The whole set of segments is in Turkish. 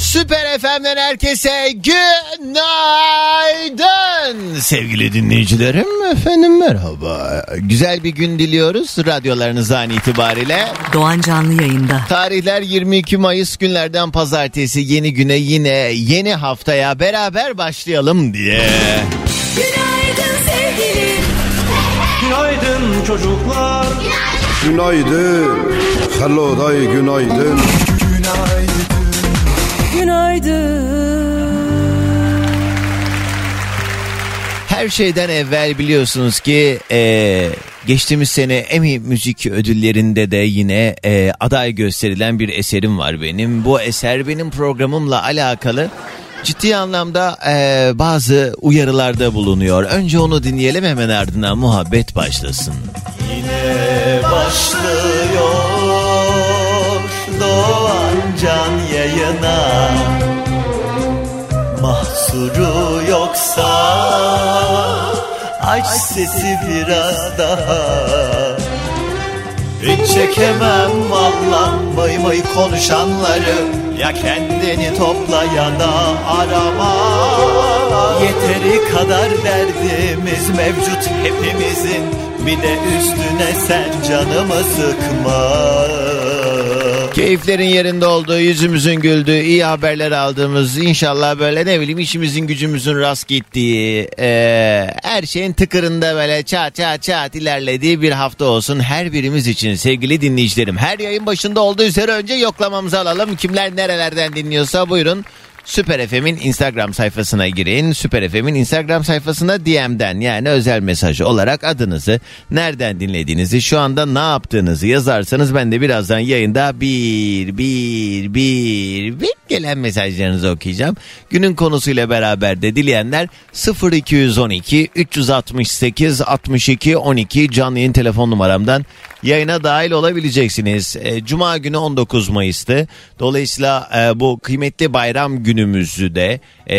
Süper FM'den herkese günaydın sevgili dinleyicilerim. Efendim merhaba. Güzel bir gün diliyoruz radyolarınızdan itibariyle. Doğan Canlı yayında. Tarihler 22 Mayıs günlerden pazartesi yeni güne yine yeni haftaya beraber başlayalım diye. Günaydın sevgilim. Günaydın çocuklar. Günaydın. Hello day günaydın. Günaydın. Her şeyden evvel biliyorsunuz ki e, geçtiğimiz sene Emmy Müzik Ödülleri'nde de yine e, aday gösterilen bir eserim var benim. Bu eser benim programımla alakalı ciddi anlamda e, bazı uyarılarda bulunuyor. Önce onu dinleyelim hemen ardından muhabbet başlasın. Yine başlıyor Doğan Can yayına. Mahsuru yoksa Aç sesi biraz daha. Hiç çekemem vallam Vay vay konuşanları. Ya kendini topla ya da arama. Yeteri kadar derdimiz mevcut hepimizin. Bir de üstüne sen canımı sıkma Keyiflerin yerinde olduğu, yüzümüzün güldüğü, iyi haberler aldığımız, inşallah böyle ne bileyim işimizin gücümüzün rast gittiği, eee, her şeyin tıkırında böyle çat çat çat ilerlediği bir hafta olsun her birimiz için sevgili dinleyicilerim. Her yayın başında olduğu üzere önce yoklamamızı alalım. Kimler nerelerden dinliyorsa buyurun. Süper FM'in Instagram sayfasına girin. Süper FM'in Instagram sayfasına DM'den yani özel mesaj olarak adınızı, nereden dinlediğinizi, şu anda ne yaptığınızı yazarsanız ben de birazdan yayında bir bir bir bir gelen mesajlarınızı okuyacağım. Günün konusuyla beraber de dileyenler 0212 368 62 12 canlı yayın telefon numaramdan yayına dahil olabileceksiniz. E, Cuma günü 19 Mayıs'tı. Dolayısıyla e, bu kıymetli bayram günümüzü de e,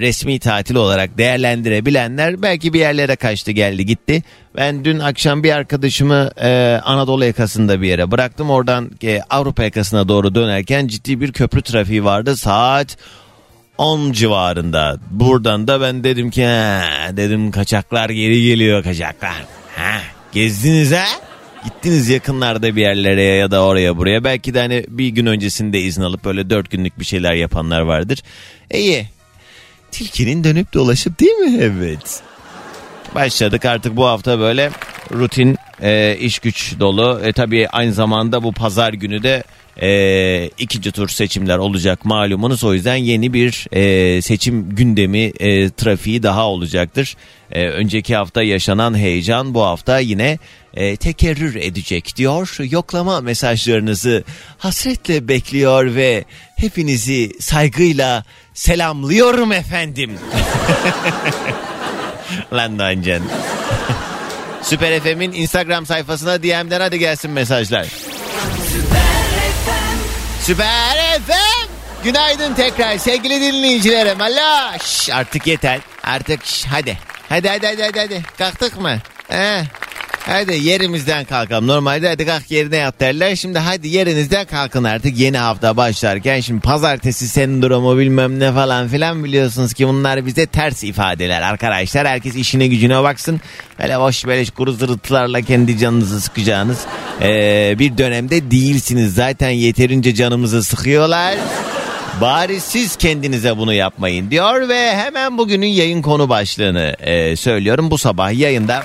resmi tatil olarak değerlendirebilenler belki bir yerlere kaçtı geldi gitti. Ben dün akşam bir arkadaşımı e, Anadolu yakasında bir yere bıraktım. Oradan e, Avrupa yakasına doğru dönerken ciddi bir köprü trafiği vardı. Saat 10 civarında. Buradan da ben dedim ki dedim kaçaklar geri geliyor kaçaklar. Ha, gezdiniz ha? Gittiniz yakınlarda bir yerlere ya da oraya buraya. Belki de hani bir gün öncesinde izin alıp böyle dört günlük bir şeyler yapanlar vardır. İyi. Tilkinin dönüp dolaşıp değil mi? Evet. Başladık artık bu hafta böyle rutin e, iş güç dolu. E, tabii aynı zamanda bu pazar günü de e, ikinci tur seçimler olacak malumunuz. O yüzden yeni bir e, seçim gündemi e, trafiği daha olacaktır. E, önceki hafta yaşanan heyecan bu hafta yine e, tekerrür edecek diyor. Yoklama mesajlarınızı hasretle bekliyor ve hepinizi saygıyla selamlıyorum efendim. Lan Doğancan. Süper FM'in Instagram sayfasına DM'den hadi gelsin mesajlar. Süper FM. Günaydın tekrar sevgili dinleyicilerim. Allah artık yeter. Artık şş, hadi. Hadi hadi hadi hadi. Kalktık mı? He. Hadi yerimizden kalkalım. Normalde hadi kalk yerine yat derler. Şimdi hadi yerinizden kalkın artık yeni hafta başlarken. Şimdi pazartesi sendromu bilmem ne falan filan biliyorsunuz ki bunlar bize ters ifadeler arkadaşlar. Herkes işine gücüne baksın. Böyle boş böyle kuru zırıltılarla kendi canınızı sıkacağınız ee, bir dönemde değilsiniz. Zaten yeterince canımızı sıkıyorlar. Bari siz kendinize bunu yapmayın diyor ve hemen bugünün yayın konu başlığını ee, söylüyorum. Bu sabah yayında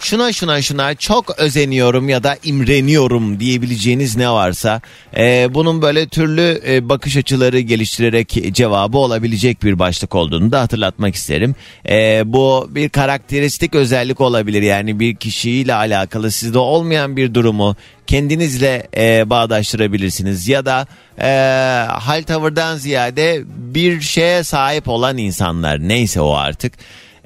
şuna şuna şuna çok özeniyorum ya da imreniyorum diyebileceğiniz ne varsa e, bunun böyle türlü e, bakış açıları geliştirerek cevabı olabilecek bir başlık olduğunu da hatırlatmak isterim. E, bu bir karakteristik özellik olabilir. Yani bir kişiyle alakalı sizde olmayan bir durumu kendinizle e, bağdaştırabilirsiniz. Ya da e, hal tavırdan ziyade bir şeye sahip olan insanlar. Neyse o artık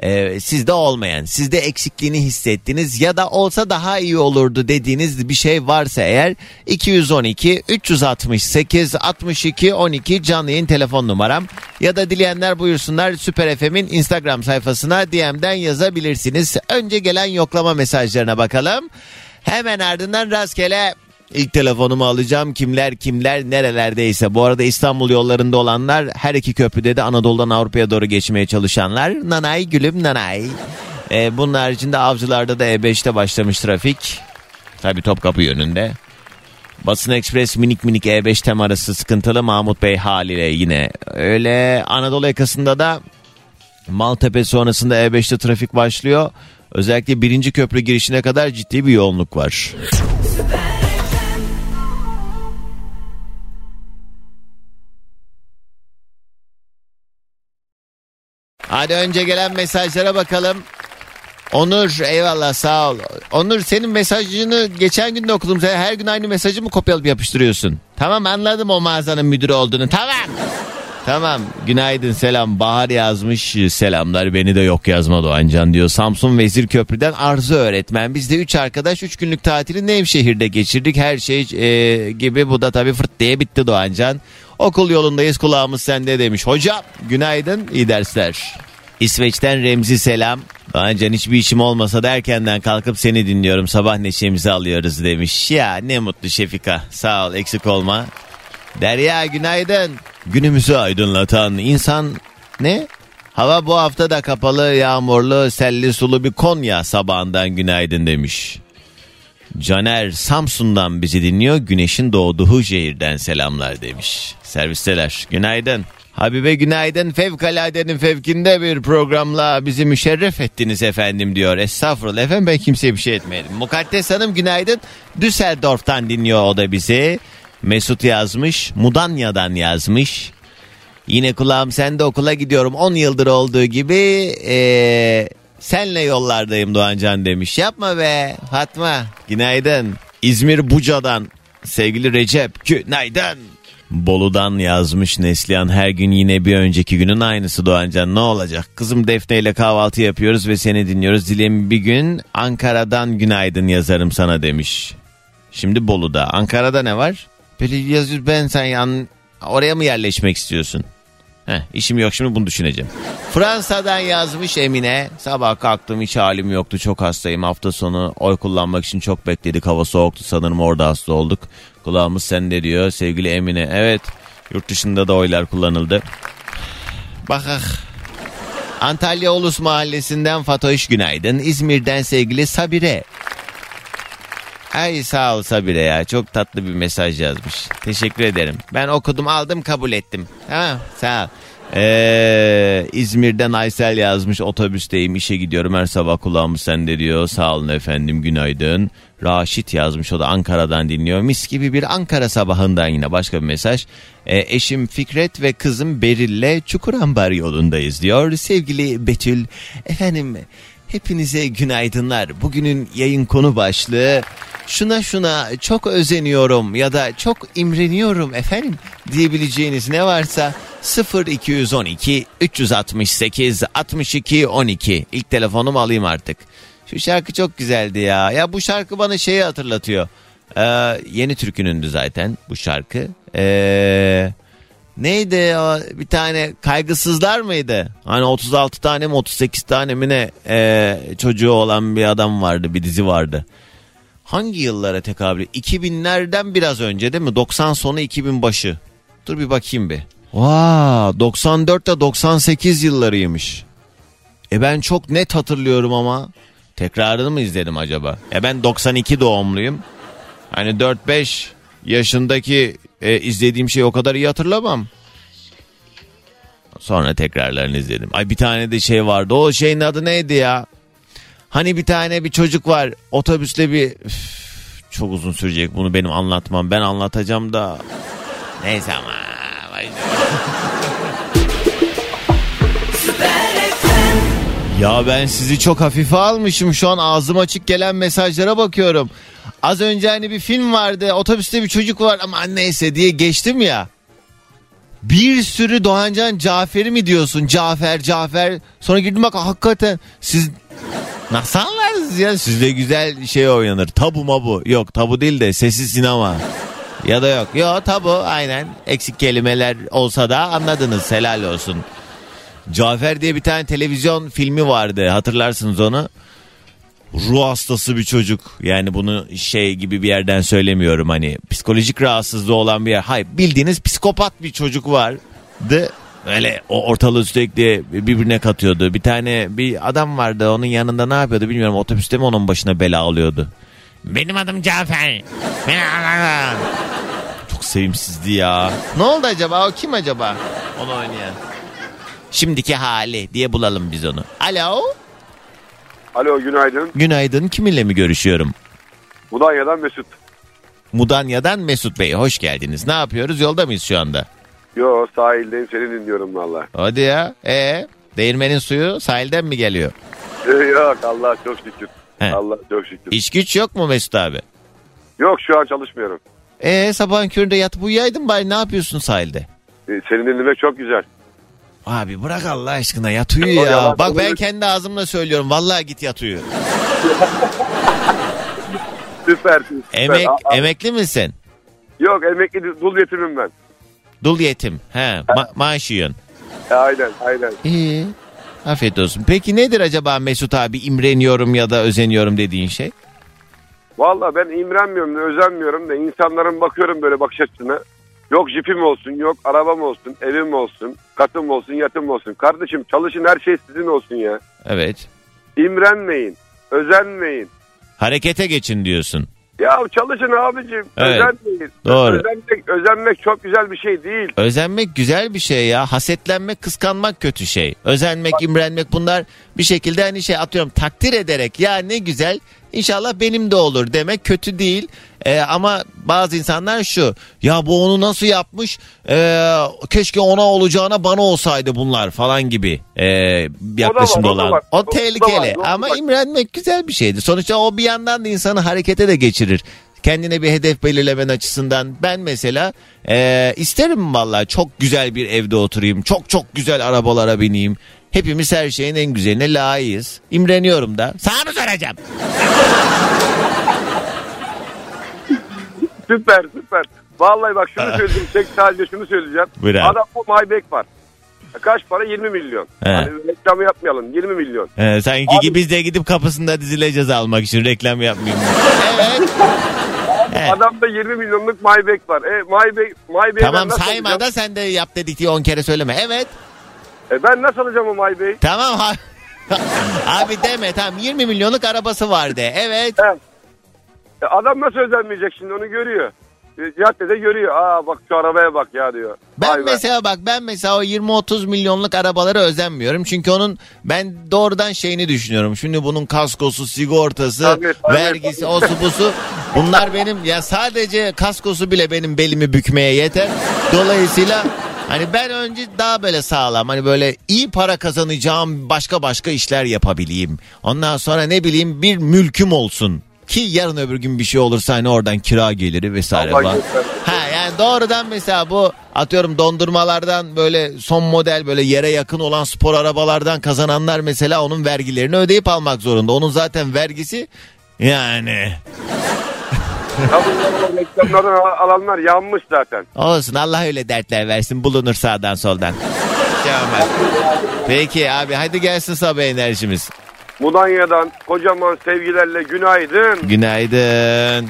e, sizde olmayan, sizde eksikliğini hissettiniz ya da olsa daha iyi olurdu dediğiniz bir şey varsa eğer 212 368 62 12 canlı yayın telefon numaram ya da dileyenler buyursunlar Süper FM'in Instagram sayfasına DM'den yazabilirsiniz. Önce gelen yoklama mesajlarına bakalım. Hemen ardından rastgele İlk telefonumu alacağım. Kimler kimler nerelerdeyse. Bu arada İstanbul yollarında olanlar her iki köprüde de Anadolu'dan Avrupa'ya doğru geçmeye çalışanlar. Nanay gülüm nanay. Ee, bunun haricinde avcılarda da E5'te başlamış trafik. Tabi Topkapı yönünde. Basın Ekspres minik minik E5 tem arası sıkıntılı Mahmut Bey haliyle yine. Öyle Anadolu yakasında da Maltepe sonrasında E5'te trafik başlıyor. Özellikle birinci köprü girişine kadar ciddi bir yoğunluk var. Hadi önce gelen mesajlara bakalım. Onur eyvallah sağ ol. Onur senin mesajını geçen gün de okudum. Sen her gün aynı mesajı mı kopyalayıp yapıştırıyorsun? Tamam anladım o mağazanın müdürü olduğunu. Tamam. Tamam günaydın selam Bahar yazmış selamlar beni de yok yazma Doğancan diyor Samsun Vezir Köprü'den Arzu öğretmen biz de 3 arkadaş 3 günlük tatili Nevşehir'de geçirdik her şey e, gibi bu da tabii fırt diye bitti Doğancan okul yolundayız kulağımız sende demiş hocam günaydın iyi dersler İsveç'ten Remzi selam Doğancan hiçbir işim olmasa da erkenden kalkıp seni dinliyorum sabah neşemizi alıyoruz demiş ya ne mutlu Şefika sağ ol eksik olma Derya günaydın. Günümüzü aydınlatan insan ne? Hava bu hafta da kapalı, yağmurlu, selli sulu bir Konya sabahından günaydın demiş. Caner Samsun'dan bizi dinliyor. Güneşin doğduğu şehirden selamlar demiş. Servisteler günaydın. Habibe günaydın fevkaladenin fevkinde bir programla bizi müşerref ettiniz efendim diyor. Estağfurullah efendim ben kimseye bir şey etmedim. Mukaddes Hanım günaydın. Düsseldorf'tan dinliyor o da bizi. Mesut yazmış. Mudanya'dan yazmış. Yine kulağım sende okula gidiyorum 10 yıldır olduğu gibi ee, senle yollardayım Doğancan demiş. Yapma be Fatma günaydın. İzmir Buca'dan sevgili Recep günaydın. Bolu'dan yazmış Neslihan her gün yine bir önceki günün aynısı Doğancan ne olacak? Kızım Defne ile kahvaltı yapıyoruz ve seni dinliyoruz. Dilerim bir gün Ankara'dan günaydın yazarım sana demiş. Şimdi Bolu'da. Ankara'da ne var? Böyle yazıyor ben sen yan oraya mı yerleşmek istiyorsun? Heh, işim yok şimdi bunu düşüneceğim. Fransa'dan yazmış Emine. Sabah kalktım hiç halim yoktu çok hastayım. Hafta sonu oy kullanmak için çok bekledik. Hava soğuktu sanırım orada hasta olduk. Kulağımız sende diyor sevgili Emine. Evet yurt dışında da oylar kullanıldı. Bak ah. Antalya Ulus Mahallesi'nden Fatoş Günaydın. İzmir'den sevgili Sabire. Ay sağ ol Sabire ya çok tatlı bir mesaj yazmış. Teşekkür ederim. Ben okudum aldım kabul ettim. Ha sağ ol. Ee, İzmir'den Aysel yazmış otobüsteyim işe gidiyorum her sabah kulağımı sende diyor. Sağ olun efendim günaydın. Raşit yazmış o da Ankara'dan dinliyor. Mis gibi bir Ankara sabahından yine başka bir mesaj. Ee, eşim Fikret ve kızım Beril'le Çukurambar yolundayız diyor. Sevgili Betül efendim hepinize günaydınlar. Bugünün yayın konu başlığı şuna şuna çok özeniyorum ya da çok imreniyorum efendim diyebileceğiniz ne varsa 0212 368 62 12 ilk telefonumu alayım artık. Şu şarkı çok güzeldi ya. Ya bu şarkı bana şeyi hatırlatıyor. Ee, yeni türkünündü zaten bu şarkı. Ee, neydi o bir tane kaygısızlar mıydı? Hani 36 tane mi 38 tane mi ne ee, çocuğu olan bir adam vardı bir dizi vardı. Hangi yıllara tekabül? 2000'lerden biraz önce değil mi? 90 sonu 2000 başı. Dur bir bakayım bir. Vaa 94 ile 98 yıllarıymış. E ben çok net hatırlıyorum ama. Tekrarını mı izledim acaba? E ben 92 doğumluyum. Hani 4-5 yaşındaki e, izlediğim şeyi o kadar iyi hatırlamam. Sonra tekrarlarını izledim. Ay bir tane de şey vardı. O şeyin adı neydi ya? Hani bir tane bir çocuk var. Otobüsle bir... Üf, çok uzun sürecek bunu benim anlatmam. Ben anlatacağım da. Neyse ama. Ya ben sizi çok hafife almışım. Şu an ağzım açık gelen mesajlara bakıyorum. Az önce hani bir film vardı. Otobüste bir çocuk var ama neyse diye geçtim ya. Bir sürü Doğancan Cafer'i mi diyorsun? Cafer, Cafer. Sonra girdim bak hakikaten siz nasıl anlarsınız ya? Sizde güzel şey oynanır. Tabu mabu. Yok tabu değil de sessiz sinema. Ya da yok. Yok tabu aynen. Eksik kelimeler olsa da anladınız. Helal olsun. Cafer diye bir tane televizyon filmi vardı. Hatırlarsınız onu. Ruh hastası bir çocuk. Yani bunu şey gibi bir yerden söylemiyorum. Hani psikolojik rahatsızlığı olan bir yer. Hayır bildiğiniz psikopat bir çocuk vardı. Öyle o ortalığı sürekli birbirine katıyordu. Bir tane bir adam vardı onun yanında ne yapıyordu bilmiyorum. Otobüste mi onun başına bela alıyordu. Benim adım Cafer. Çok sevimsizdi ya. Ne oldu acaba? O kim acaba? Onu oynayan. Şimdiki hali diye bulalım biz onu. Alo. Alo günaydın. Günaydın. Kiminle mi görüşüyorum? Mudanya'dan Mesut. Mudanya'dan Mesut Bey. Hoş geldiniz. Ne yapıyoruz? Yolda mıyız şu anda? Yo sahildeyim seni dinliyorum valla. Hadi ya. E değirmenin suyu sahilden mi geliyor? Yok Allah çok şükür. He. Allah çok şükür. İş güç yok mu Mesut abi? Yok şu an çalışmıyorum. E sabahın köründe yatıp uyuyaydın bari ne yapıyorsun sahilde? Ee, seni dinlemek çok güzel. Abi bırak Allah aşkına yat uyu ya. yalan Bak ben kendi ağzımla söylüyorum. Vallahi git yat uyu. Süper. süper. Emek, Aa, aa. emekli misin? Yok emekli dul yetimim ben. Dul yetim. He, ma- maaş yiyorsun. E, aynen aynen. İyi. Afiyet olsun. Peki nedir acaba Mesut abi imreniyorum ya da özeniyorum dediğin şey? Valla ben imrenmiyorum da özenmiyorum da insanların bakıyorum böyle bakış açısına. Yok jipim olsun, yok arabam olsun, evim olsun, katım olsun, yatım olsun. Kardeşim çalışın her şey sizin olsun ya. Evet. İmrenmeyin, özenmeyin. Harekete geçin diyorsun. Ya çalışın abicim, Evet, özenmeyin. doğru. Özenmek, özenmek çok güzel bir şey değil. Özenmek güzel bir şey ya. Hasetlenmek, kıskanmak kötü şey. Özenmek, imrenmek bunlar bir şekilde hani şey atıyorum takdir ederek ya ne güzel inşallah benim de olur demek kötü değil. Ee, ama bazı insanlar şu ya bu onu nasıl yapmış Ee, keşke ona olacağına bana olsaydı bunlar falan gibi ee, yaklaşımda o da olan. var. O O da tehlikeli var, o da ama var. imrenmek güzel bir şeydir. Sonuçta o bir yandan da insanı harekete de geçirir. Kendine bir hedef belirlemen açısından ben mesela ee, isterim vallahi çok güzel bir evde oturayım. Çok çok güzel arabalara bineyim. Hepimiz her şeyin en güzeline layığız. İmreniyorum da. Sana mı soracağım? Süper süper. Vallahi bak şunu söyleyeceğim. Tek sadece şunu söyleyeceğim. Buyur abi. Adam bu Maybach var. Kaç para? 20 milyon. He. Hani reklamı yapmayalım. 20 milyon. Ee, sanki Abi- ki biz de gidip kapısında dizileceğiz almak için reklam yapmayayım. evet. Evet. Adamda 20 milyonluk Maybach var. E Maybach, Maybach'i ben Tamam nasıl sayma alacağım? da sen de yap dedik diye 10 kere söyleme. Evet. E ben nasıl alacağım o Maybach'i? Tamam ha- Abi deme tamam 20 milyonluk arabası vardı. Evet. E adam nasıl özenmeyecek şimdi onu görüyor. E, caddede görüyor. Aa bak şu arabaya bak ya diyor. Ben Vay be. mesela bak ben mesela o 20-30 milyonluk arabalara özenmiyorum. Çünkü onun ben doğrudan şeyini düşünüyorum. Şimdi bunun kaskosu, sigortası, Tabii, tabii, vergisi, tabii. osu busu. Bunlar benim ya sadece kaskosu bile benim belimi bükmeye yeter. Dolayısıyla hani ben önce daha böyle sağlam hani böyle iyi para kazanacağım başka başka işler yapabileyim. Ondan sonra ne bileyim bir mülküm olsun. Ki yarın öbür gün bir şey olursa hani oradan kira geliri vesaire Allah falan. Ha yani doğrudan mesela bu atıyorum dondurmalardan böyle son model böyle yere yakın olan spor arabalardan kazananlar mesela onun vergilerini ödeyip almak zorunda. Onun zaten vergisi yani reklamlardan al- alanlar yanmış zaten. olsun Allah öyle dertler versin bulunur sağdan soldan. Kemal. Peki abi hadi gelsin sabah enerjimiz. Mudanya'dan kocaman sevgilerle günaydın. Günaydın.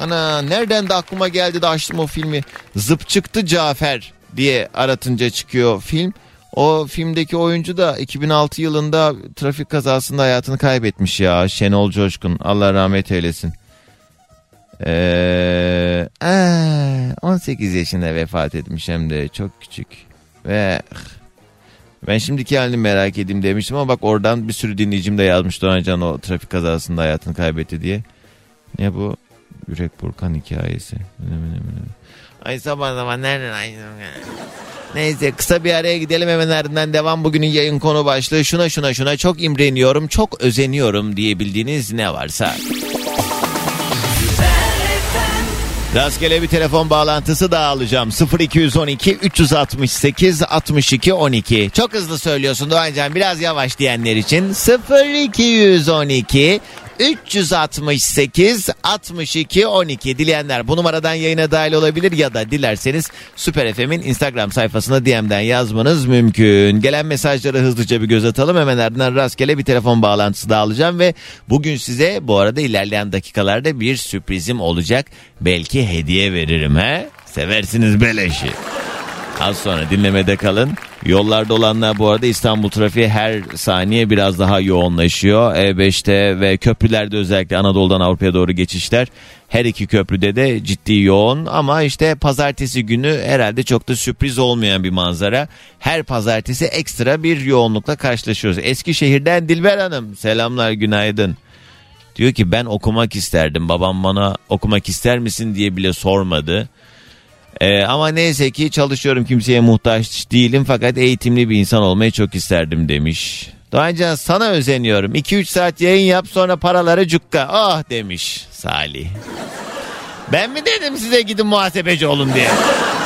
Ana nereden de aklıma geldi de açtım o filmi. Zıp çıktı Cafer diye aratınca çıkıyor film. O filmdeki oyuncu da 2006 yılında trafik kazasında hayatını kaybetmiş ya. Şenol Coşkun. Allah rahmet eylesin. Ee, aa, 18 yaşında vefat etmiş hem de çok küçük. Ve ben şimdiki halini merak edeyim demiştim ama bak oradan bir sürü dinleyicim de yazmış Doğancan o trafik kazasında hayatını kaybetti diye. Ne bu? Yürek burkan hikayesi. Ay sabah zaman nereden ay Neyse kısa bir araya gidelim hemen ardından devam. Bugünün yayın konu başlığı şuna şuna şuna çok imreniyorum, çok özeniyorum diyebildiğiniz ne varsa. Rastgele bir telefon bağlantısı daha alacağım. 0212 368 62 12. Çok hızlı söylüyorsun Doğancan biraz yavaş diyenler için. 0212 368 62 12 dileyenler bu numaradan yayına dahil olabilir ya da dilerseniz Süper FM'in Instagram sayfasına DM'den yazmanız mümkün. Gelen mesajları hızlıca bir göz atalım hemen ardından rastgele bir telefon bağlantısı da alacağım ve bugün size bu arada ilerleyen dakikalarda bir sürprizim olacak. Belki hediye veririm he. Seversiniz beleşi. Az sonra dinlemede kalın. Yollarda olanlar bu arada İstanbul trafiği her saniye biraz daha yoğunlaşıyor. E5'te ve köprülerde özellikle Anadolu'dan Avrupa'ya doğru geçişler. Her iki köprüde de ciddi yoğun ama işte pazartesi günü herhalde çok da sürpriz olmayan bir manzara. Her pazartesi ekstra bir yoğunlukla karşılaşıyoruz. Eskişehir'den Dilber Hanım selamlar günaydın. Diyor ki ben okumak isterdim. Babam bana okumak ister misin diye bile sormadı. Ee, ama neyse ki çalışıyorum kimseye muhtaç değilim fakat eğitimli bir insan olmayı çok isterdim demiş. Doğancan sana özeniyorum. 2-3 saat yayın yap sonra paraları cukka. Ah demiş Salih. Ben mi dedim size gidin muhasebeci olun diye.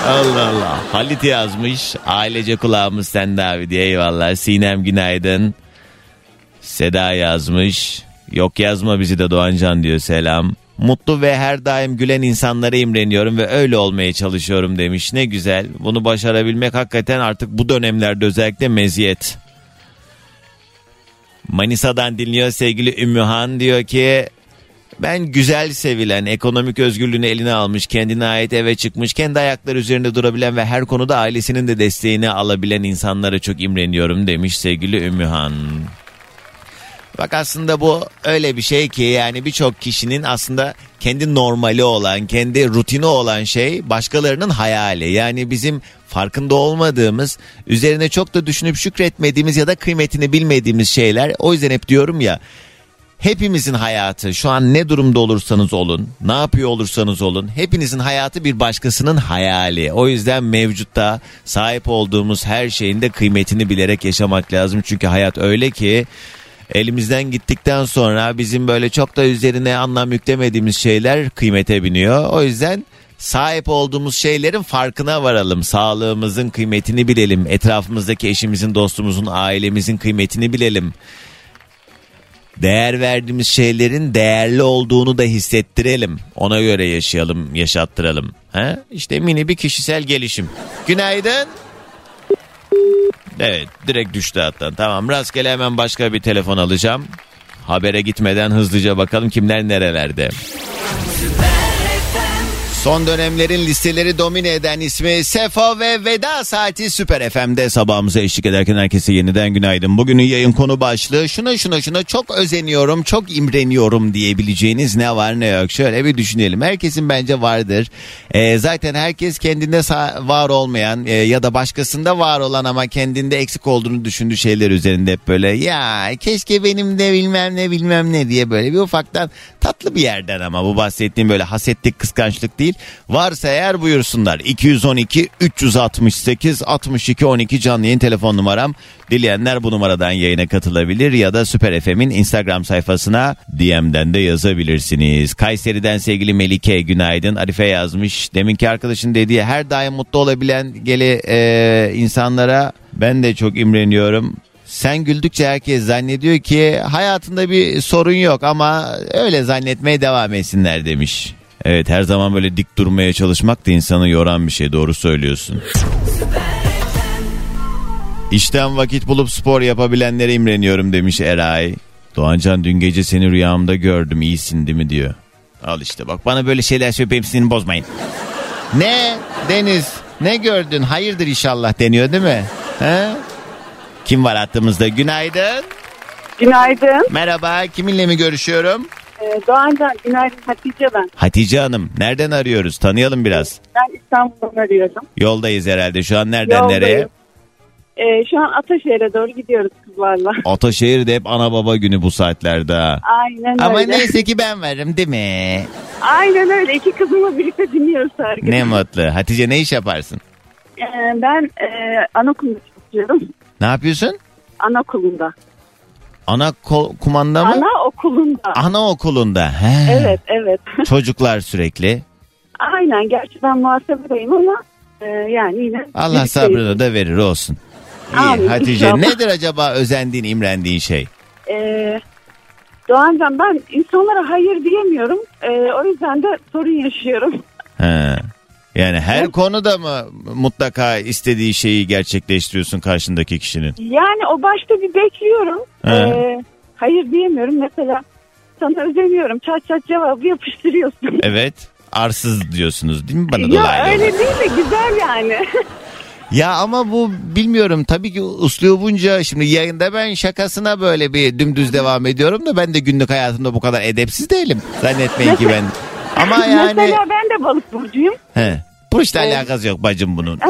Allah Allah. Halit yazmış. Ailece kulağımız sende abi diye eyvallah. Sinem günaydın. Seda yazmış. Yok yazma bizi de Doğancan diyor selam. Mutlu ve her daim gülen insanlara imreniyorum ve öyle olmaya çalışıyorum demiş. Ne güzel. Bunu başarabilmek hakikaten artık bu dönemlerde özellikle meziyet. Manisa'dan dinliyor sevgili Ümmühan diyor ki ben güzel sevilen, ekonomik özgürlüğünü eline almış, kendine ait eve çıkmış, kendi ayakları üzerinde durabilen ve her konuda ailesinin de desteğini alabilen insanlara çok imreniyorum demiş sevgili Ümmühan. Bak aslında bu öyle bir şey ki yani birçok kişinin aslında kendi normali olan, kendi rutini olan şey başkalarının hayali. Yani bizim farkında olmadığımız, üzerine çok da düşünüp şükretmediğimiz ya da kıymetini bilmediğimiz şeyler. O yüzden hep diyorum ya Hepimizin hayatı şu an ne durumda olursanız olun, ne yapıyor olursanız olun, hepinizin hayatı bir başkasının hayali. O yüzden mevcutta sahip olduğumuz her şeyin de kıymetini bilerek yaşamak lazım. Çünkü hayat öyle ki elimizden gittikten sonra bizim böyle çok da üzerine anlam yüklemediğimiz şeyler kıymete biniyor. O yüzden sahip olduğumuz şeylerin farkına varalım. Sağlığımızın kıymetini bilelim. Etrafımızdaki eşimizin, dostumuzun, ailemizin kıymetini bilelim. Değer verdiğimiz şeylerin değerli olduğunu da hissettirelim. Ona göre yaşayalım, yaşattıralım. Ha? İşte mini bir kişisel gelişim. Günaydın. Evet direkt düştü hattan. Tamam rastgele hemen başka bir telefon alacağım. Habere gitmeden hızlıca bakalım kimler nerelerde. Son dönemlerin listeleri domine eden ismi Sefo ve Veda Saati Süper FM'de sabahımıza eşlik ederken herkese yeniden günaydın. Bugünün yayın konu başlığı şuna şuna şuna çok özeniyorum, çok imreniyorum diyebileceğiniz ne var ne yok. Şöyle bir düşünelim. Herkesin bence vardır. Ee, zaten herkes kendinde var olmayan e, ya da başkasında var olan ama kendinde eksik olduğunu düşündüğü şeyler üzerinde hep böyle ya keşke benim de bilmem ne bilmem ne diye böyle bir ufaktan tatlı bir yerden ama bu bahsettiğim böyle hasetlik kıskançlık değil. Varsa eğer buyursunlar 212 368 62 12 canlı yayın telefon numaram. Dileyenler bu numaradan yayına katılabilir ya da Süper FM'in Instagram sayfasına DM'den de yazabilirsiniz. Kayseri'den sevgili Melike günaydın. Arife yazmış. Deminki arkadaşın dediği her daim mutlu olabilen geli e, insanlara ben de çok imreniyorum. Sen güldükçe herkes zannediyor ki hayatında bir sorun yok ama öyle zannetmeye devam etsinler demiş. Evet her zaman böyle dik durmaya çalışmak da insanı yoran bir şey doğru söylüyorsun. İşten vakit bulup spor yapabilenlere imreniyorum demiş Eray. Doğancan dün gece seni rüyamda gördüm iyisin değil mi diyor. Al işte bak bana böyle şeyler söyleyip sinirimi bozmayın. Ne Deniz ne gördün hayırdır inşallah deniyor değil mi? He? Kim var hattımızda günaydın. Günaydın. Merhaba kiminle mi görüşüyorum? Ee, Doğancan, günaydın Hatice ben. Hatice Hanım nereden arıyoruz tanıyalım biraz. Ben İstanbul'dan arıyorum. Yoldayız herhalde şu an nereden Yoldayım. nereye? Ee, şu an Ataşehir'e doğru gidiyoruz kızlarla. Ataşehir'de hep ana baba günü bu saatlerde ha. Aynen Ama öyle. neyse ki ben varım değil mi? Aynen öyle. İki kızımla birlikte dinliyoruz her gün. Ne mutlu. Hatice ne iş yaparsın? Ee, ben e, anaokulunda çalışıyorum. Ne yapıyorsun? Anaokulunda. Ana ko- kumanda mı? Anaokulunda. Anaokulunda. He. Evet, evet. Çocuklar sürekli. Aynen gerçi ben muhasebedeyim ama e, yani yine. Allah sabrını da verir olsun. İyi Amin, Hatice inşallah. nedir acaba özendiğin imrendiğin şey? Ee, Doğancan ben insanlara hayır diyemiyorum. Ee, o yüzden de sorun yaşıyorum. He. Yani her konuda mı mutlaka istediği şeyi gerçekleştiriyorsun karşındaki kişinin? Yani o başta bir bekliyorum. Ee, hayır diyemiyorum. Mesela sana özeniyorum. Çat çat cevabı yapıştırıyorsun. Evet. Arsız diyorsunuz değil mi bana ya dolaylı? öyle olarak? değil de güzel yani. Ya ama bu bilmiyorum tabii ki uslubunca şimdi yayında ben şakasına böyle bir dümdüz devam ediyorum da ben de günlük hayatımda bu kadar edepsiz değilim. Zannetmeyin ki ben. Ama yani Mesela ben de balık burcuyum. he, bu işle alakası yok bacım bunun.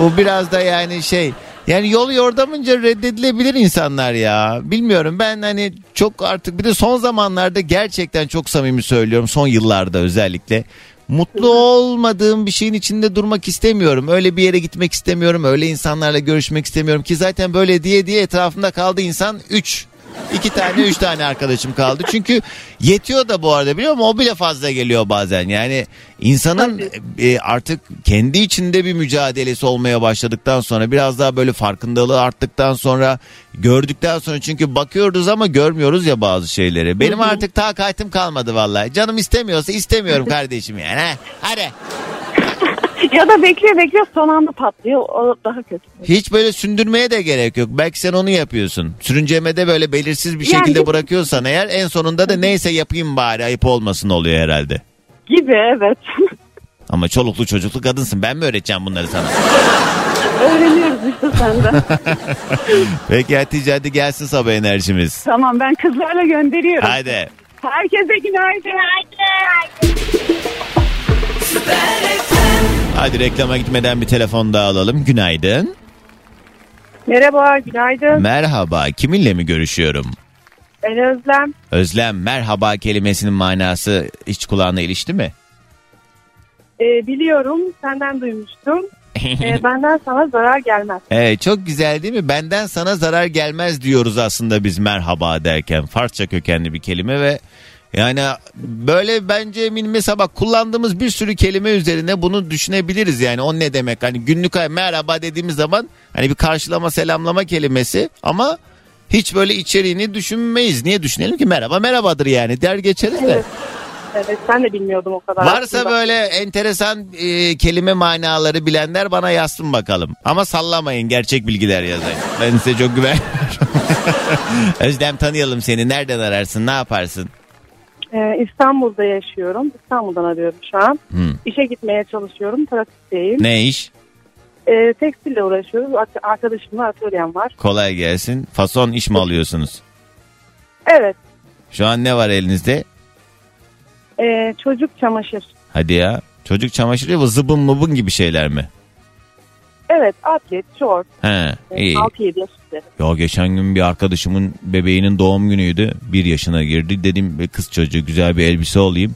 bu biraz da yani şey yani yol yordamınca reddedilebilir insanlar ya. Bilmiyorum ben hani çok artık bir de son zamanlarda gerçekten çok samimi söylüyorum son yıllarda özellikle. Mutlu olmadığım bir şeyin içinde durmak istemiyorum. Öyle bir yere gitmek istemiyorum. Öyle insanlarla görüşmek istemiyorum ki zaten böyle diye diye etrafımda kaldı insan 3. İki tane üç tane arkadaşım kaldı. Çünkü yetiyor da bu arada biliyor musun? O bile fazla geliyor bazen. Yani insanın e, artık kendi içinde bir mücadelesi olmaya başladıktan sonra biraz daha böyle farkındalığı arttıktan sonra gördükten sonra çünkü bakıyoruz ama görmüyoruz ya bazı şeyleri. Benim artık takatim kalmadı vallahi. Canım istemiyorsa istemiyorum kardeşim yani. ha. Hadi. Ya da bekliyor bekliyor son anda patlıyor. O daha kötü. Hiç böyle sündürmeye de gerek yok. Belki sen onu yapıyorsun. Sürüncemede böyle belirsiz bir Yani- şekilde bırakıyorsan eğer en sonunda da neyse yapayım bari ayıp olmasın oluyor herhalde. Gibi evet. Ama çoluklu çocuklu kadınsın. Ben mi öğreteceğim bunları sana? Öğreniyoruz işte senden. Peki Hatice hadi gelsin sabah enerjimiz. tamam ben kızlarla gönderiyorum. Haydi. Herkese günaydın. Hadi reklama gitmeden bir telefon daha alalım. Günaydın. Merhaba günaydın. Merhaba. Kiminle mi görüşüyorum? Ben Özlem. Özlem merhaba kelimesinin manası hiç kulağına ilişti mi? Ee, biliyorum senden duymuştum. Ee, benden sana zarar gelmez. Evet çok güzel değil mi? Benden sana zarar gelmez diyoruz aslında biz merhaba derken. Farsça kökenli bir kelime ve yani böyle bence mesela bak kullandığımız bir sürü kelime üzerine bunu düşünebiliriz yani o ne demek hani günlük merhaba dediğimiz zaman hani bir karşılama selamlama kelimesi ama hiç böyle içeriğini düşünmeyiz. Niye düşünelim ki merhaba merhabadır yani der geçeriz de. Evet. Evet ben de bilmiyordum o kadar. Varsa aslında. böyle enteresan e, kelime manaları bilenler bana yazsın bakalım. Ama sallamayın gerçek bilgiler yazayım. Ben size çok güveniyorum. Özlem tanıyalım seni. Nereden ararsın? Ne yaparsın? Ee, İstanbul'da yaşıyorum. İstanbul'dan arıyorum şu an. Hmm. İşe gitmeye çalışıyorum. Trafikteyim. Ne iş? Ee, tekstille uğraşıyoruz. Ar- Arkadaşımla atölyem var. Kolay gelsin. Fason iş mi alıyorsunuz? Evet. Şu an ne var elinizde? Ee, çocuk çamaşır. Hadi ya. Çocuk çamaşırı bu zıbın mıbın gibi şeyler mi? Evet atlet, short. He iyi. 6-7 yaş üzeri. Ya geçen gün bir arkadaşımın bebeğinin doğum günüydü. Bir yaşına girdi. Dedim "E, kız çocuğu güzel bir elbise alayım.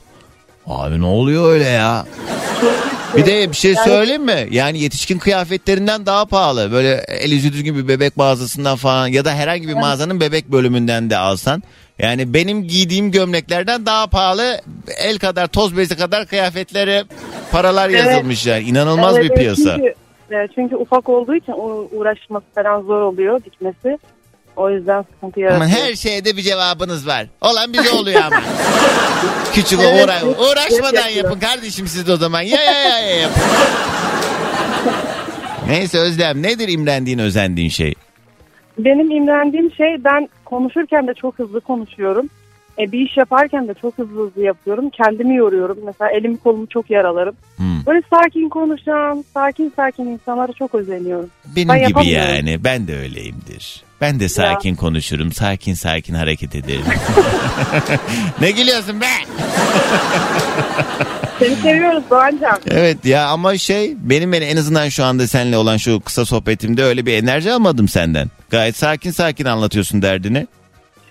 Abi ne oluyor öyle ya? Bir de bir şey söyleyeyim mi? Yani yetişkin kıyafetlerinden daha pahalı. Böyle el yüzü düzgün bir bebek mağazasından falan ya da herhangi bir mağazanın bebek bölümünden de alsan. Yani benim giydiğim gömleklerden daha pahalı el kadar toz bezi kadar kıyafetleri paralar yazılmış yani. İnanılmaz bir piyasa. Çünkü, e, çünkü ufak olduğu için uğraşması falan zor oluyor dikmesi. O yüzden sıkıntı yaratıyor. Ama her şeyde bir cevabınız var. Olan bize oluyor ama. Küçük Evet, uğra uğraşmadan yapın kardeşim siz de o zaman. Ya ya ya, ya yapın. Neyse Özlem nedir imrendiğin özendiğin şey? Benim imrendiğim şey ben konuşurken de çok hızlı konuşuyorum. E, bir iş yaparken de çok hızlı hızlı yapıyorum. Kendimi yoruyorum. Mesela elimi kolumu çok yaralarım. Hmm. Böyle sakin konuşan, sakin sakin insanlara çok özeniyorum. Benim Ben gibi yani ben de öyleyimdir. Ben de sakin konuşurum sakin sakin hareket ederim. ne gülüyorsun be? Seni seviyoruz Doğancan. Evet ya ama şey benim en azından şu anda seninle olan şu kısa sohbetimde öyle bir enerji almadım senden. Gayet sakin sakin anlatıyorsun derdini.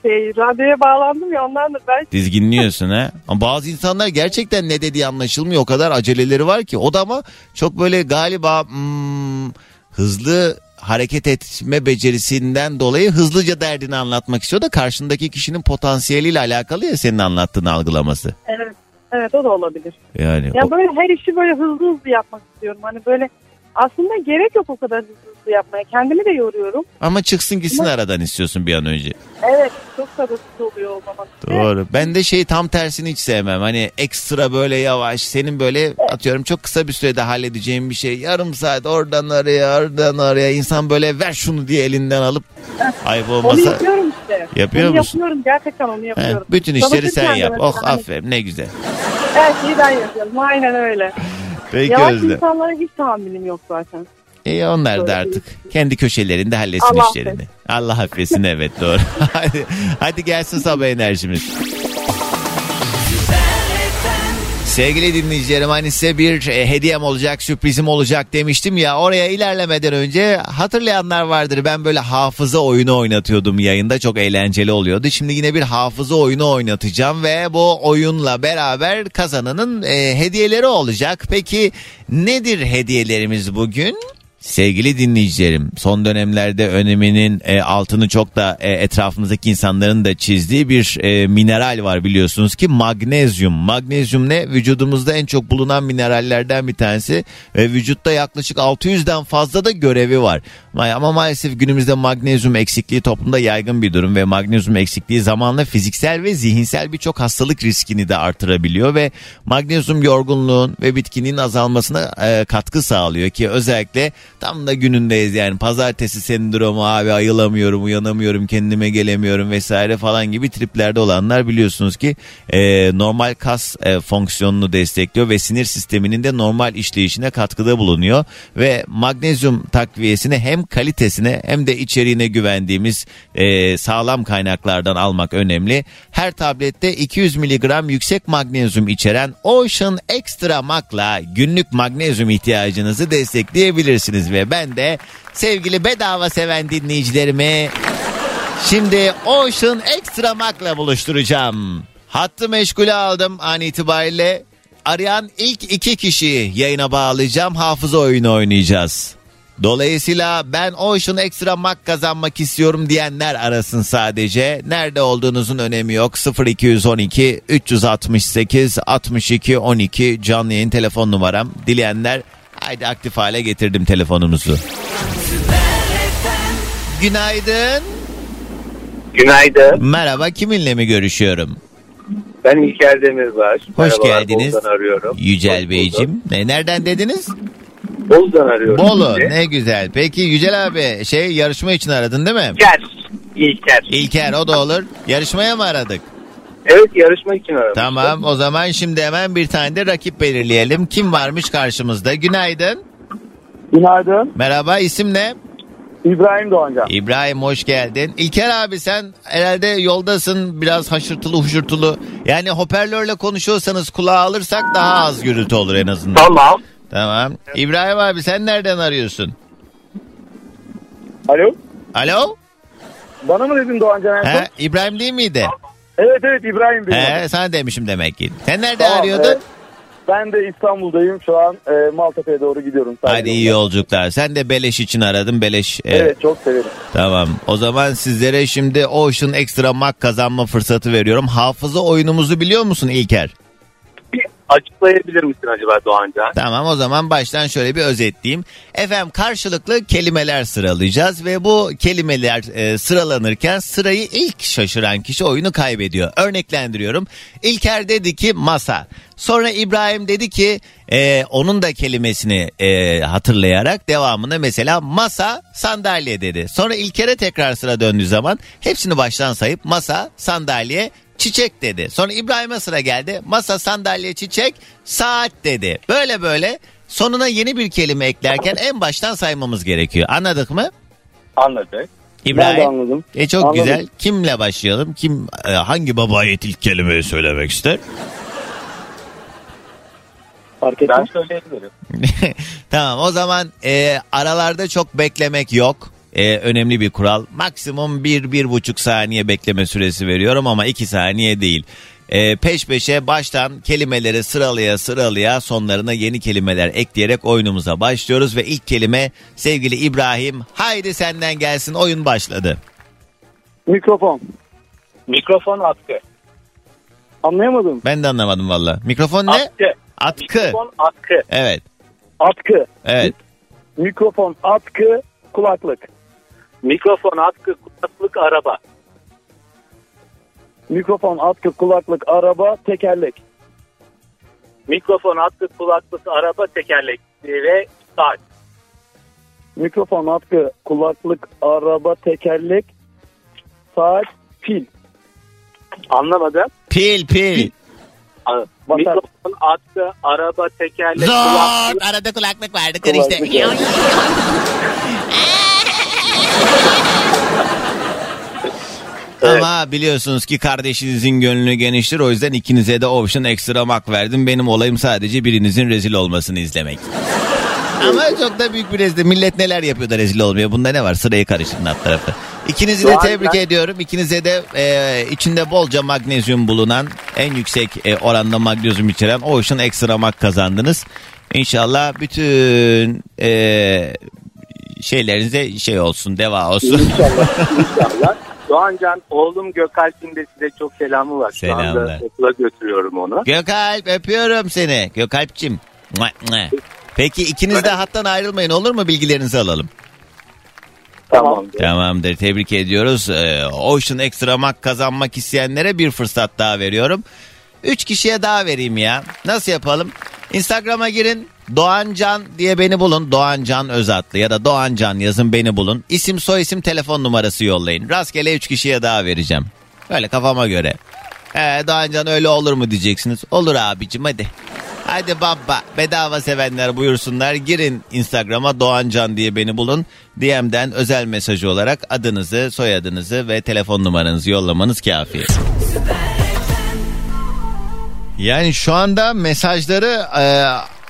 Şey, radyoya bağlandım ya ondan da ben Dizginliyorsun ha. Ama bazı insanlar gerçekten ne dediği anlaşılmıyor. O kadar aceleleri var ki. O da ama çok böyle galiba hmm, hızlı hareket etme becerisinden dolayı hızlıca derdini anlatmak istiyor da karşındaki kişinin potansiyeliyle alakalı ya senin anlattığını algılaması. evet Evet o da olabilir. Yani Ya o- böyle her işi böyle hızlı hızlı yapmak istiyorum. Hani böyle aslında gerek yok o kadar hızlı hızlı yapmaya. Kendimi de yoruyorum. ama çıksın gitsin aradan istiyorsun bir an önce. Evet çok sabırsız oluyor o zaman. Doğru. Ben de şey tam tersini hiç sevmem. Hani ekstra böyle yavaş. Senin böyle atıyorum çok kısa bir sürede halledeceğin bir şey. Yarım saat oradan araya oradan araya. insan böyle ver şunu diye elinden alıp ayıp Onu olmasa. yapıyorum işte. Yapıyor onu musun? yapıyorum gerçekten onu yapıyorum. bütün işleri sen yap. Oh hani aferin ne güzel. Her şeyi ben yapıyorum. Aynen öyle. Peki Yavaş Özlem. insanlara hiç tahammülüm yok zaten. İyi onlar da artık kendi köşelerinde halletsin Allah işlerini. Allah affetsin evet doğru. hadi, hadi gelsin sabah enerjimiz. Sevgili dinleyicilerim hani size bir e, hediyem olacak sürprizim olacak demiştim ya oraya ilerlemeden önce hatırlayanlar vardır ben böyle hafıza oyunu oynatıyordum yayında çok eğlenceli oluyordu. Şimdi yine bir hafıza oyunu oynatacağım ve bu oyunla beraber kazananın e, hediyeleri olacak. Peki nedir hediyelerimiz bugün? Sevgili dinleyicilerim son dönemlerde öneminin e, altını çok da e, etrafımızdaki insanların da çizdiği bir e, mineral var biliyorsunuz ki magnezyum. Magnezyum ne? Vücudumuzda en çok bulunan minerallerden bir tanesi ve vücutta yaklaşık 600'den fazla da görevi var. Ma- Ama maalesef günümüzde magnezyum eksikliği toplumda yaygın bir durum ve magnezyum eksikliği zamanla fiziksel ve zihinsel birçok hastalık riskini de artırabiliyor ve magnezyum yorgunluğun ve bitkinliğin azalmasına e, katkı sağlıyor ki özellikle tam da günündeyiz yani. Pazartesi sendromu abi ayılamıyorum uyanamıyorum kendime gelemiyorum vesaire falan gibi triplerde olanlar biliyorsunuz ki e, normal kas e, fonksiyonunu destekliyor ve sinir sisteminin de normal işleyişine katkıda bulunuyor. Ve magnezyum takviyesini hem kalitesine hem de içeriğine güvendiğimiz e, sağlam kaynaklardan almak önemli. Her tablette 200 mg yüksek magnezyum içeren Ocean Extra Mac'la günlük magnezyum ihtiyacınızı destekleyebilirsiniz ve ben de sevgili bedava seven dinleyicilerimi şimdi Ocean Extra Mac'la buluşturacağım. Hattı meşgule aldım an itibariyle. Arayan ilk iki kişiyi yayına bağlayacağım. Hafıza oyunu oynayacağız. Dolayısıyla ben Ocean Extra Mac kazanmak istiyorum diyenler arasın sadece. Nerede olduğunuzun önemi yok. 0212 368 62 12 canlı yayın telefon numaram. Dileyenler haydi aktif hale getirdim telefonunuzu. Günaydın. Günaydın. Merhaba kiminle mi görüşüyorum? Ben İlker Demirbaş. Hoş Merhabalar, geldiniz. Bolu'dan arıyorum. Yücel Hoş Beyciğim. Ne, nereden dediniz? Bolu'dan arıyorum. Bolu sizi. ne güzel. Peki Yücel abi şey yarışma için aradın değil mi? İlker. İlker. İlker o da olur. Yarışmaya mı aradık? Evet yarışma için aradım. Tamam o zaman şimdi hemen bir tane de rakip belirleyelim. Kim varmış karşımızda? Günaydın. Günaydın. Merhaba isim ne? İbrahim Doğancan. İbrahim hoş geldin. İlker abi sen herhalde yoldasın biraz haşırtılı huşurtulu. Yani hoparlörle konuşuyorsanız kulağa alırsak daha az gürültü olur en azından. Tamam. Tamam. İbrahim abi sen nereden arıyorsun? Alo. Alo? Bana mı dedin Doğancan en son? He, İbrahim değil miydi? Evet evet İbrahim benim. He, sana demişim demek ki. Sen nereden Tamam, arıyordun? e, ben de İstanbul'dayım. Şu an e, Maltepe'ye doğru gidiyorum. Hadi iyi yolculuklar. Sen de beleş için aradın. Beleş. e, Evet çok severim. Tamam. O zaman sizlere şimdi Ocean Extra Mac kazanma fırsatı veriyorum. Hafıza oyunumuzu biliyor musun İlker? Açıklayabilir misin acaba Doğancan? Tamam o zaman baştan şöyle bir özetleyeyim. Efendim karşılıklı kelimeler sıralayacağız ve bu kelimeler e, sıralanırken sırayı ilk şaşıran kişi oyunu kaybediyor. Örneklendiriyorum. İlker dedi ki masa. Sonra İbrahim dedi ki e, onun da kelimesini e, hatırlayarak devamını mesela masa sandalye dedi. Sonra İlker'e tekrar sıra döndüğü zaman hepsini baştan sayıp masa sandalye çiçek dedi. Sonra İbrahim'e sıra geldi. Masa, sandalye, çiçek, saat dedi. Böyle böyle sonuna yeni bir kelime eklerken en baştan saymamız gerekiyor. Anladık mı? Anladık. Ben de İbrahim. anladım. E çok Anladım. güzel. Kimle başlayalım? Kim e, hangi baba ait ilk kelimeyi söylemek ister? Fark Ben etmez. söyleyebilirim. tamam o zaman e, aralarda çok beklemek yok. E, önemli bir kural. Maksimum bir, bir buçuk saniye bekleme süresi veriyorum ama iki saniye değil. E, peş peşe baştan kelimeleri sıralaya sıralaya sonlarına yeni kelimeler ekleyerek oyunumuza başlıyoruz. Ve ilk kelime sevgili İbrahim haydi senden gelsin oyun başladı. Mikrofon. Mikrofon hakkı. Anlayamadım. Ben de anlamadım valla. Mikrofon ne? Atkı. Atkı. Mikrofon atkı. Evet. Atkı. Evet. Mikrofon, atkı, kulaklık. Mikrofon atkı kulaklık araba. Mikrofon, atkı, kulaklık, araba, tekerlek. Mikrofon atkı kulaklık araba tekerlek ve saat. Mikrofon, atkı, kulaklık, araba, tekerlek, saat, pil. Anlamadım. Pil pil. A- Batar. Mikrofon atkı araba tekerlek Zor. kulaklık. Arada kulaklık vardı karıştı. Kulaklık. Ama biliyorsunuz ki kardeşinizin gönlü geniştir. O yüzden ikinize de option ekstra mak verdim. Benim olayım sadece birinizin rezil olmasını izlemek. Ama çok da büyük bir rezil. Millet neler yapıyor da rezil olmuyor. Bunda ne var? Sırayı karıştırın alt tarafı. İkinizi de tebrik ben- ediyorum. İkinize de e, içinde bolca magnezyum bulunan en yüksek e, oranda magnezyum içeren Ocean Extra Mak kazandınız. İnşallah bütün e, şeylerinize şey olsun, deva olsun. İnşallah. İnşallah. Doğancan oğlum Gökalp'in de size çok selamı var. Şu Selamlar. anda okula götürüyorum onu. Gökalp öpüyorum seni. Mua. Peki ikiniz de hattan ayrılmayın olur mu? Bilgilerinizi alalım. Tamam. Tamamdır tebrik ediyoruz. Ee, Ocean Extra Mak kazanmak isteyenlere bir fırsat daha veriyorum. Üç kişiye daha vereyim ya. Nasıl yapalım? Instagram'a girin. Doğancan diye beni bulun. Doğancan Özatlı ya da Doğancan yazın beni bulun. İsim soy isim telefon numarası yollayın. Rastgele üç kişiye daha vereceğim. Böyle kafama göre. Ee, Doğancan öyle olur mu diyeceksiniz. Olur abicim hadi. Hadi baba bedava sevenler buyursunlar. Girin Instagram'a Doğancan diye beni bulun. DM'den özel mesajı olarak adınızı, soyadınızı ve telefon numaranızı yollamanız kafi. Yani şu anda mesajları e,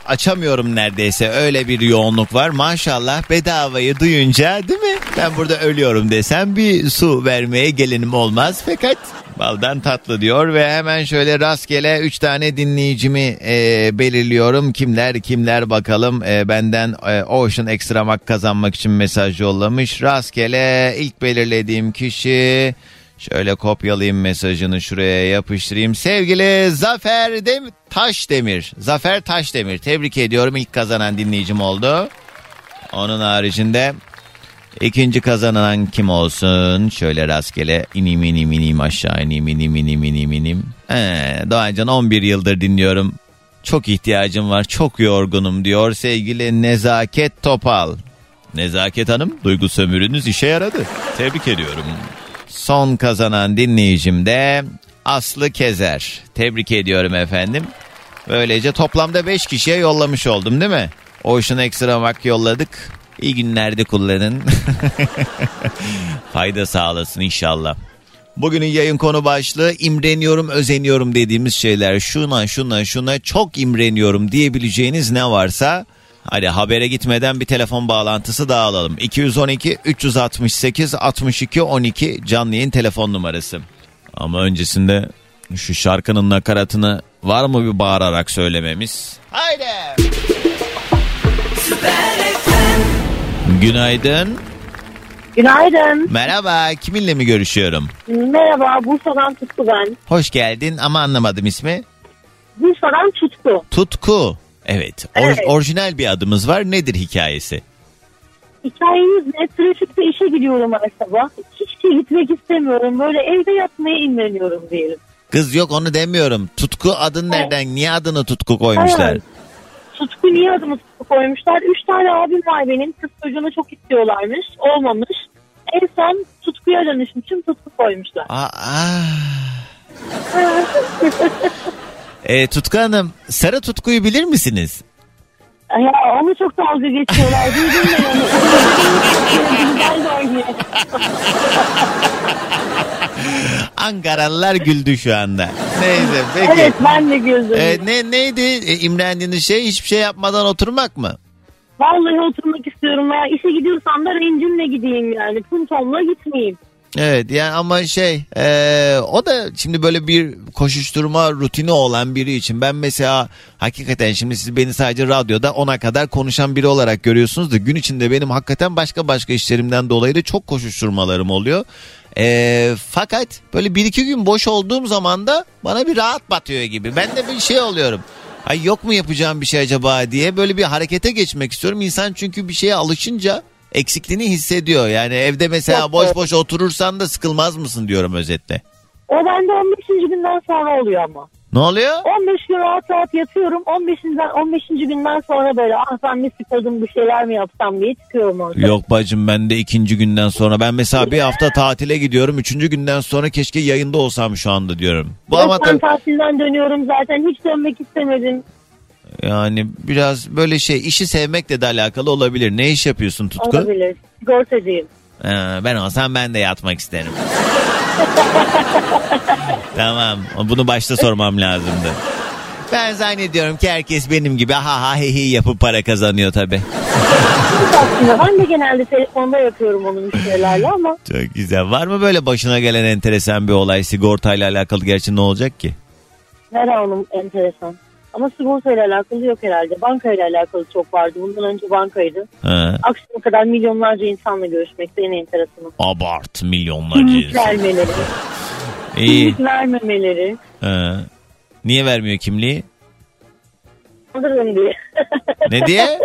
açamıyorum neredeyse. Öyle bir yoğunluk var. Maşallah bedavayı duyunca değil mi? Ben burada ölüyorum desem bir su vermeye gelinim olmaz. Fakat baldan tatlı diyor ve hemen şöyle rastgele 3 tane dinleyicimi e, belirliyorum. Kimler kimler bakalım E, benden e, Ocean Extra Mak kazanmak için mesaj yollamış. Rastgele ilk belirlediğim kişi... Şöyle kopyalayayım mesajını şuraya yapıştırayım. Sevgili Zafer Dem Taşdemir. Zafer Taşdemir. Tebrik ediyorum. İlk kazanan dinleyicim oldu. Onun haricinde ikinci kazanan kim olsun? Şöyle rastgele inim inim inim aşağı inim inim inim inim inim. Ee, Doğancan 11 yıldır dinliyorum. Çok ihtiyacım var. Çok yorgunum diyor sevgili Nezaket Topal. Nezaket Hanım duygu sömürünüz işe yaradı. Tebrik ediyorum. Son kazanan dinleyicim de Aslı Kezer. Tebrik ediyorum efendim. Böylece toplamda 5 kişiye yollamış oldum değil mi? Ocean Extra Mak yolladık. İyi günlerde kullanın. Fayda sağlasın inşallah. Bugünün yayın konu başlığı imreniyorum, özeniyorum dediğimiz şeyler. Şuna, şuna, şuna çok imreniyorum diyebileceğiniz ne varsa hadi habere gitmeden bir telefon bağlantısı daha alalım. 212 368 62 12 canlı yayın telefon numarası. Ama öncesinde şu şarkının nakaratını var mı bir bağırarak söylememiz? Haydi. Günaydın. Günaydın. Merhaba. Kiminle mi görüşüyorum? Merhaba, Bursa'dan Tutku ben. Hoş geldin ama anlamadım ismi. Bursa'dan Tutku. Tutku. Evet. or- Evet. Orijinal bir adımız var. Nedir hikayesi? Hikayeniz ne? Trafikte işe gidiyorum her sabah. Hiç de gitmek istemiyorum. Böyle evde yatmaya imreniyorum diyelim. Kız yok onu demiyorum. Tutku adın nereden? Niye adını Tutku koymuşlar? Evet. Tutku niye adımı Tutku koymuşlar? Üç tane abim var benim. Kız çocuğunu çok istiyorlarmış. Olmamış. En son Tutku'ya dönüşmüşüm. Tutku koymuşlar. Aa. E, Tutku Hanım, Sarı Tutku'yu bilir misiniz? Ya onu çok dalga geçiyorlar. Duydum ben onu. Ankaralılar güldü şu anda. Neyse peki. Evet ben de güldüm. E, ne neydi e, imrendiğiniz şey? Hiçbir şey yapmadan oturmak mı? Vallahi oturmak istiyorum ya. İşe gidiyorsam da rencimle gideyim yani. Puntomla gitmeyeyim. Evet yani ama şey eee, o da şimdi böyle bir koşuşturma rutini olan biri için ben mesela hakikaten şimdi siz beni sadece radyoda ona kadar konuşan biri olarak görüyorsunuz da gün içinde benim hakikaten başka başka işlerimden dolayı da çok koşuşturmalarım oluyor. Ee, fakat böyle bir iki gün boş olduğum zaman da bana bir rahat batıyor gibi. Ben de bir şey oluyorum. Ay yok mu yapacağım bir şey acaba diye böyle bir harekete geçmek istiyorum. İnsan çünkü bir şeye alışınca eksikliğini hissediyor. Yani evde mesela Çok boş doğru. boş oturursan da sıkılmaz mısın diyorum özetle. O bende 15. günden sonra oluyor ama. Ne oluyor? 15 gün rahat rahat yatıyorum. 15. 15. günden sonra böyle ah ben mi sıkıldım bir şeyler mi yapsam diye çıkıyorum orada. Yok bacım ben de ikinci günden sonra ben mesela bir hafta tatile gidiyorum. Üçüncü günden sonra keşke yayında olsam şu anda diyorum. Bu ama ben tabii- tatilden dönüyorum zaten hiç dönmek istemedim. Yani biraz böyle şey işi sevmekle de alakalı olabilir. Ne iş yapıyorsun Tutku? Olabilir. Sigortacıyım. Ha, ben olsam ben de yatmak isterim. tamam bunu başta sormam lazımdı. Ben zannediyorum ki herkes benim gibi ha ha he he yapıp para kazanıyor tabi. Aslında ben de genelde telefonda yapıyorum onu müşterilerle ama Çok güzel. Var mı böyle başına gelen enteresan bir olay sigortayla alakalı gerçi ne olacak ki? her anım enteresan. Ama sigortayla alakalı yok herhalde. Bankayla alakalı çok vardı. Bundan önce bankaydı. Ha, Akşama kadar milyonlarca insanla görüşmekte en enteresanı. abart milyonlarca Kimlik insan. vermeleri, İyi. kimlik vermemeleri. Ha. Niye vermiyor kimliği? Dolandırırım diye. Ne diye?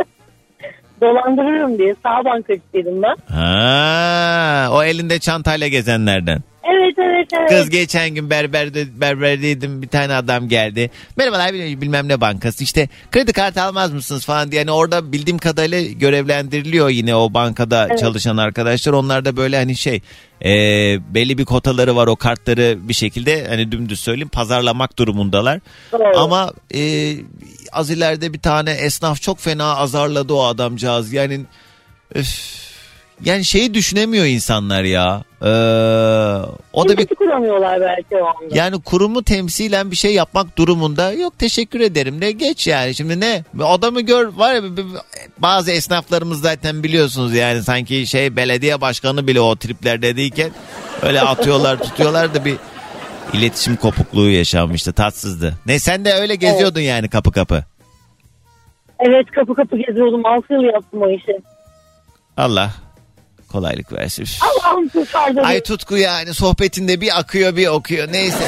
Dolandırırım diye. Sağ bankacısıydım ben. Ha, o elinde çantayla gezenlerden. Evet evet evet. Kız geçen gün berberde berberdeydim bir tane adam geldi. Merhabalar bil- bilmem ne bankası işte kredi kartı almaz mısınız falan diye. Yani orada bildiğim kadarıyla görevlendiriliyor yine o bankada Evet. çalışan arkadaşlar. Onlar da böyle hani şey e, belli bir kotaları var o kartları bir şekilde hani dümdüz söyleyeyim pazarlamak durumundalar. Doğru. Ama e, az ileride bir tane esnaf çok fena azarladı o adamcağız. Yani öf, yani şeyi düşünemiyor insanlar ya. Ee, o da bir Empati kuramıyorlar belki o anda. yani kurumu temsilen bir şey yapmak durumunda yok teşekkür ederim de geç yani şimdi ne adamı gör var ya bazı esnaflarımız zaten biliyorsunuz yani sanki şey belediye başkanı bile o triplerdeyken öyle atıyorlar tutuyorlar da bir iletişim kopukluğu yaşanmıştı tatsızdı. Ne sen de öyle geziyordun yani kapı kapı. Evet kapı kapı geziyordum. 6 yıl yaptım o işi. Allah kolaylık versin. Allah'ım kurtardı. Ay tutku yani sohbetinde bir akıyor bir okuyor neyse.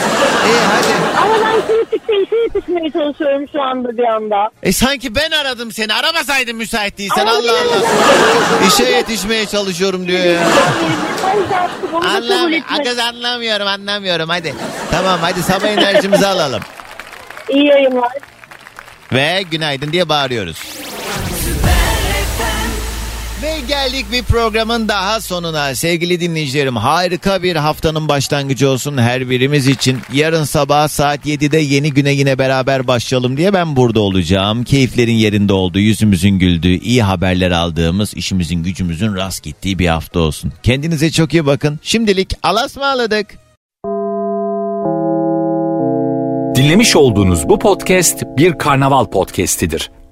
İyi hadi. Ama ben kritikte işe yetişmeye çalışıyorum şu anda bir anda. E sanki ben aradım seni. Aramasaydın müsait değilsen Ama Allah Allah. İşe yetişmeye çalışıyorum diyor ya. Anlam. Kız anlamıyorum anlamıyorum hadi. Tamam hadi sabah enerjimizi alalım. İyi yayınlar. Ve günaydın diye bağırıyoruz. Ve geldik bir programın daha sonuna. Sevgili dinleyicilerim harika bir haftanın başlangıcı olsun her birimiz için. Yarın sabah saat 7'de yeni güne yine beraber başlayalım diye ben burada olacağım. Keyiflerin yerinde olduğu, yüzümüzün güldüğü, iyi haberler aldığımız, işimizin gücümüzün rast gittiği bir hafta olsun. Kendinize çok iyi bakın. Şimdilik alasmaladık. Dinlemiş olduğunuz bu podcast bir karnaval podcastidir.